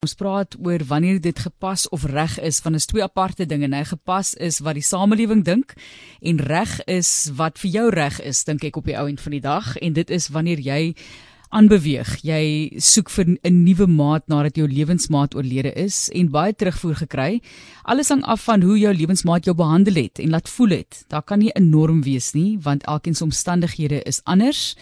Ons praat oor wanneer dit gepas of reg is van is twee aparte dinge. Nou gepas is wat die samelewing dink en reg is wat vir jou reg is, dink ek op die ou end van die dag en dit is wanneer jy aanbeweeg. Jy soek vir 'n nuwe maat nadat jou lewensmaat oorlede is en baie terugvoer gekry. Alles hang af van hoe jou lewensmaat jou behandel het en laat voel het. Daar kan nie 'n norm wees nie want elkeen se omstandighede is anders.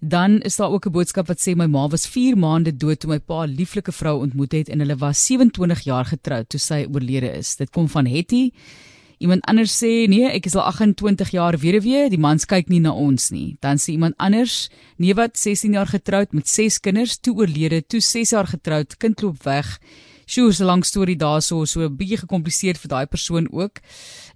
Dan is daar ook 'n boodskap wat sê my ma was 4 maande dood toe my pa 'n lieflike vrou ontmoet het en hulle was 27 jaar getroud toe sy oorlede is. Dit kom van Hetty. Iemand anders sê nee, ek is al 28 jaar weduwee, die mans kyk nie na ons nie. Dan sê iemand anders, nee wat 16 jaar getroud met 6 kinders, toe oorlede, toe 6 jaar getroud, kind loop weg. Sjoe, so 'n lang storie daarso, so 'n bietjie gekompliseerd vir daai persoon ook.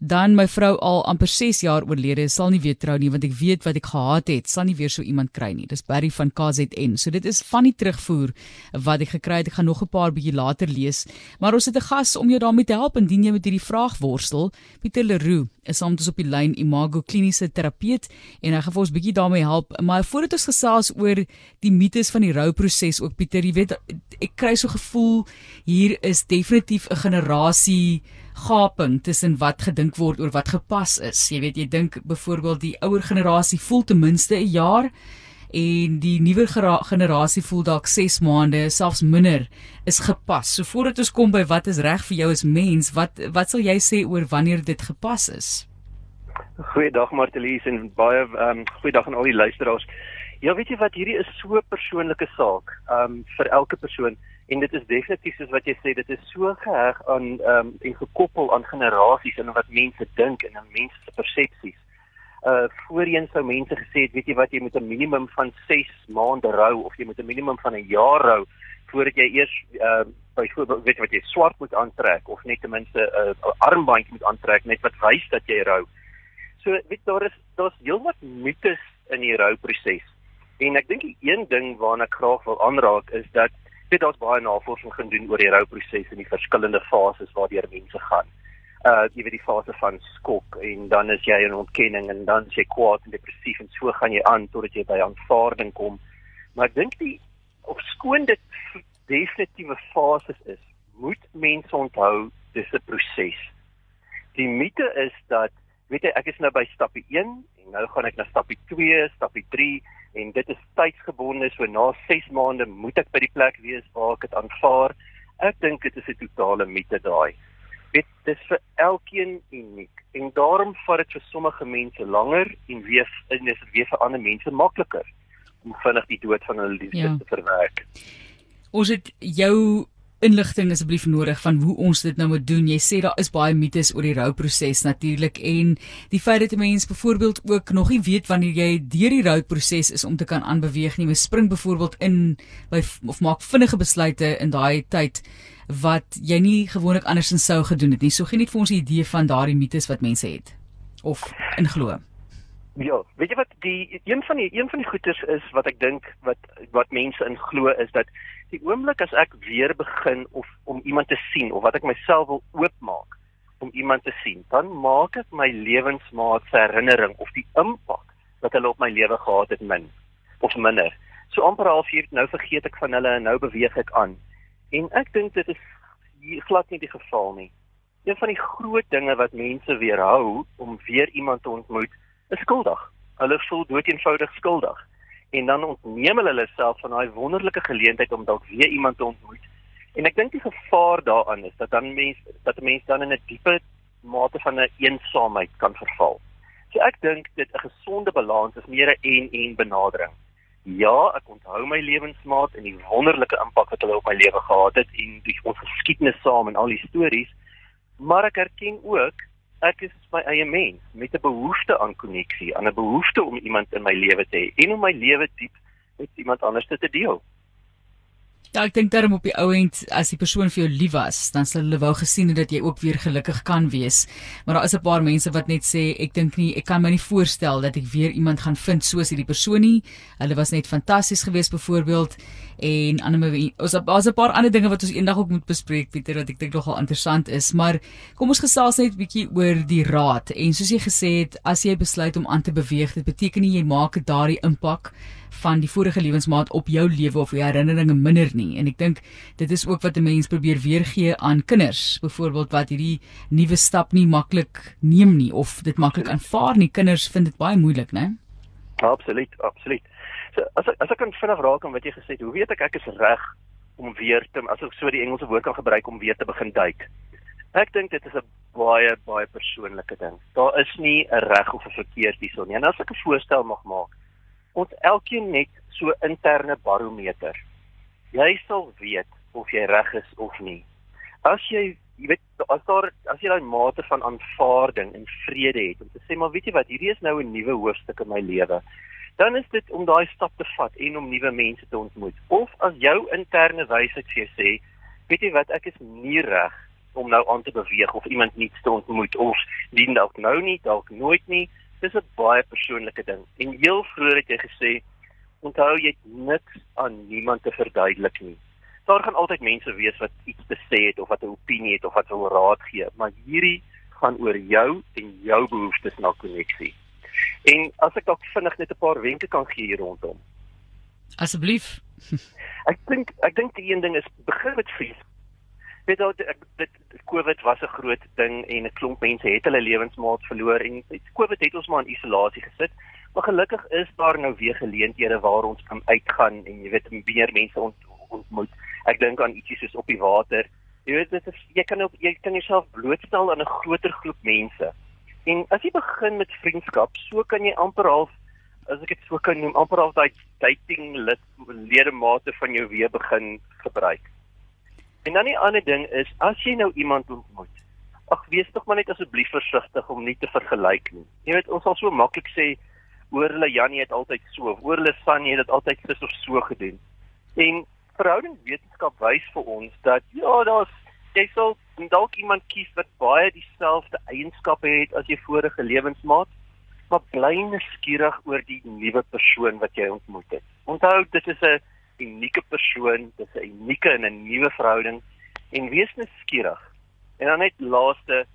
Dan my vrou al amper 6 jaar oorlede, sal nie weer trou nie want ek weet wat ek gehad het, sal nie weer so iemand kry nie. Dis Barry van KZN. So dit is van die terugvoer wat ek gekry het. Ek gaan nog 'n paar bietjie later lees, maar ons het 'n gas om jou daarmee te help indien jy met hierdie vraag worstel. Pieter Leroux is soms op die lyn Imago kliniese terapeut en hy gaan vir ons bietjie daarmee help. Maar voordat ons gesels oor die mites van die rouproses ook Pieter, jy weet ek kry so gevoel hier is definitief 'n generasie gaping tussen wat gedink word oor wat gepas is. Jy weet, jy dink byvoorbeeld die ouer generasie voel ten minste 'n jaar en die nuwe generasie voel dalk 6 maande, selfs minder is gepas. So voordat ons kom by wat is reg vir jou as mens, wat wat sal jy sê oor wanneer dit gepas is? Goeiedag Martelies en baie ehm um, goeiedag aan al die luisteraars. Ja, weet jy wat hierdie is so 'n persoonlike saak, ehm um, vir elke persoon en dit is definitief soos wat jy sê dit is so geheg aan ehm um, en gekoppel aan generasies en wat mense dink en aan mense se persepsies. Uh voorheen sou mense gesê het, weet jy wat jy moet 'n minimum van 6 maande rou of jy moet 'n minimum van 'n jaar rou voordat jy eers uh, byvoorbeeld weet jy wat jy swart moet aantrek of net ten minste 'n uh, armbandjie moet aantrek net wat wys dat jy rou. So weet daar is daar's heelwat mites in die rouproses. En ek dink die een ding waarna ek graag wil aanraak is dat weet daar's baie navorsing gedoen oor die rouproses en die verskillende fases waardeur mense gaan. Uh jy weet die fase van skok en dan is jy in ontkenning en dan is jy kwaad en depressief en so gaan jy aan totdat jy by aanvaarding kom. Maar ek dink die op skoon dit definitiewe fases is, moet mense onthou dis 'n proses. Die mite is dat weet jy ek is nou by stapie 1 en nou gaan ek na stapie 2, stapie 3 en dit is tydsgebonde so na 6 maande moet ek by die plek wees waar ek dit aanvaar. Ek dink dit is 'n totale mite daai. Dit is vir elkeen uniek en daarom vat dit vir sommige mense langer en weer en dis weer vir ander mense makliker om vinnig die dood van hulle liefdes ja. te verwerk. Ons het jou inligting asseblief nodig van hoe ons dit nou moet doen. Jy sê daar is baie mites oor die rouproses natuurlik en die feit dat 'n mens byvoorbeeld ook nog nie weet wanneer jy deur die rouproses is om te kan aanbeweeg nie. Jy spring byvoorbeeld in by of maak vinnige besluite in daai tyd wat jy nie gewoonlik andersins sou gedoen het nie. So gee net vir ons 'n idee van daardie mites wat mense het of inglo. Ja, weet jy wat die een van die een van die goeters is wat ek dink wat wat mense in glo is dat die oomblik as ek weer begin of om iemand te sien of wat ek myself wil oopmaak om iemand te sien, dan maak ek my lewensmaat se herinnering of die impak wat hulle op my lewe gehad het min of minder. So amper half hier nou vergeet ek van hulle en nou beweeg ek aan. En ek dink dit is glad nie die geval nie. Een van die groot dinge wat mense weerhou om weer iemand te ontmoet, is skuldig. Hulle voel dood eenvoudig skuldig en dan ontneem hulle hulle self van daai wonderlike geleentheid om dalk weer iemand te ontmoet. En ek dink die gevaar daaraan is dat dan mense dat 'n mens dan in 'n diepe mate van 'n eensaamheid kan verval. So ek dink dit 'n gesonde balans is meer 'n en-en benadering. Ja, ek onthou my lewensmaat en die wonderlike impak wat hulle op my lewe gehad het en die ons geskiedenis saam en al die stories, maar ek erken ook ek is my eie mens met 'n behoefte aan koneksie, aan 'n behoefte om iemand in my lewe te hê en om my lewe diep met iemand anders te deel. Ja, ek dink daarom op die ou end as die persoon vir jou lief was, dan sal hulle wou gesien het dat jy ook weer gelukkig kan wees. Maar daar is 'n paar mense wat net sê ek dink nie ek kan my nie voorstel dat ek weer iemand gaan vind soos hierdie persoon nie. Hulle was net fantasties geweest byvoorbeeld en ander ons daar's 'n paar ander dinge wat ons eendag ook moet bespreek Pieter wat ek dink nogal interessant is. Maar kom ons gesels net 'n bietjie oor die raad. En soos jy gesê het, as jy besluit om aan te beweeg, dit beteken nie jy maak daardie impak van die vorige lewensmaat op jou lewe of jou herinneringe minder nie. En ek dink dit is ook wat 'n mens probeer weergee aan kinders, byvoorbeeld wat hierdie nuwe stap nie maklik neem nie of dit maklik aanvaar nie. Kinders vind dit baie moeilik, né? Absoluut, absoluut. So as ek as ek kan vinnig raak aan wat jy gesê het, hoe weet ek ek is reg om weer te as ek so die Engelse woord kan gebruik om weer te begin duik? Ek dink dit is 'n baie baie persoonlike ding. Daar is nie 'n reg of 'n verkeerd hierson nie. En as ek 'n voorstel mag maak, ons elkeen net so interne barometer. Jy sal weet of jy reg is of nie. As jy, jy weet, as daar as jy daai mate van aanvaarding en vrede het om te sê maar weet jy wat, hierdie is nou 'n nuwe hoofstuk in my lewe. Dan is dit om daai stap te vat en om nuwe mense te ontmoet. Of as jou interne wysheid vir jou sê, weet jy wat, ek is nie reg om nou aan te beweeg of iemand nuuts te ontmoet of dien dalk nou nie, dalk nooit nie. Dis 'n baie persoonlike ding. En heel vroeër het jy gesê onthou jy niks aan niemand te verduidelik nie. Daar gaan altyd mense wees wat iets te sê het of wat 'n opinie het of wat 'n raad gee, maar hierdie gaan oor jou en jou behoeftes na koneksie. En as ek dalk vinnig net 'n paar wenke kan gee hier rondom. Asseblief. ek dink ek dink die een ding is begin met vrees weet dit, dit COVID was 'n groot ding en 'n klomp mense het hulle lewensmaat verloor en COVID het ons maar in isolasie gesit. Maar gelukkig is daar nou weer geleenthede waar ons kan uitgaan en jy weet meer mense ont, ontmoet. Ek dink aan ietsie soos op die water. Jy weet dit is jy kan ook jy kan jouself blootstel aan 'n groter groep mense. En as jy begin met vriendskap, so kan jy amper half as ek dit so kan noem, amper half daai dating lid ledemate van jou weer begin gebruik. En dan die ander ding is as jy nou iemand ontmoet. Ag wees tog maar net asseblief versigtig om nie te vergelyk nie. Jy weet ons sal so maklik sê oor hulle Janie het altyd so, oor hulle Sannie het dit altyd sis of so gedoen. En verhoudingswetenskap wys vir ons dat ja, daar's jy sal dalk iemand kies wat baie dieselfde eienskappe het as jou vorige lewensmaat, maar bly nuuskierig oor die nuwe persoon wat jy ontmoet het. Onthou, dit is 'n unieke persoon, dis 'n unieke en 'n nuwe verhouding en wees nuuskierig. En dan net laaste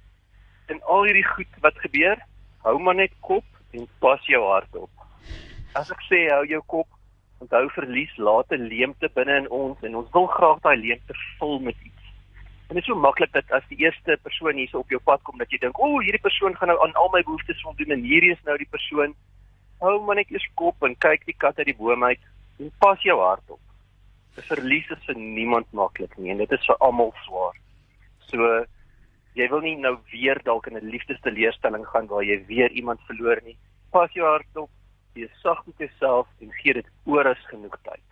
in al hierdie goed wat gebeur, hou maar net kop en pas jou hart op. As ek sê hou jou kop, onthou verlies laat 'n leemte binne in ons en ons wil graag daai leemte vul met iets. En dit is so maklik dat as die eerste persoon hier op jou pad kom dat jy dink, "O, oh, hierdie persoon gaan nou aan al my behoeftes voldoen en hierdie is nou die persoon." Hou maar net eers kop en kyk die kat uit die boom uit en pas jou hart op. 'n Verlies is vir niemand maklik nie en dit is vir almal swaar. So jy wil nie nou weer dalk in 'n liefdesteleurstelling gaan waar jy weer iemand verloor nie. Pas jou hart op, wees sag met jouself en gee dit oor as genoeg tyd.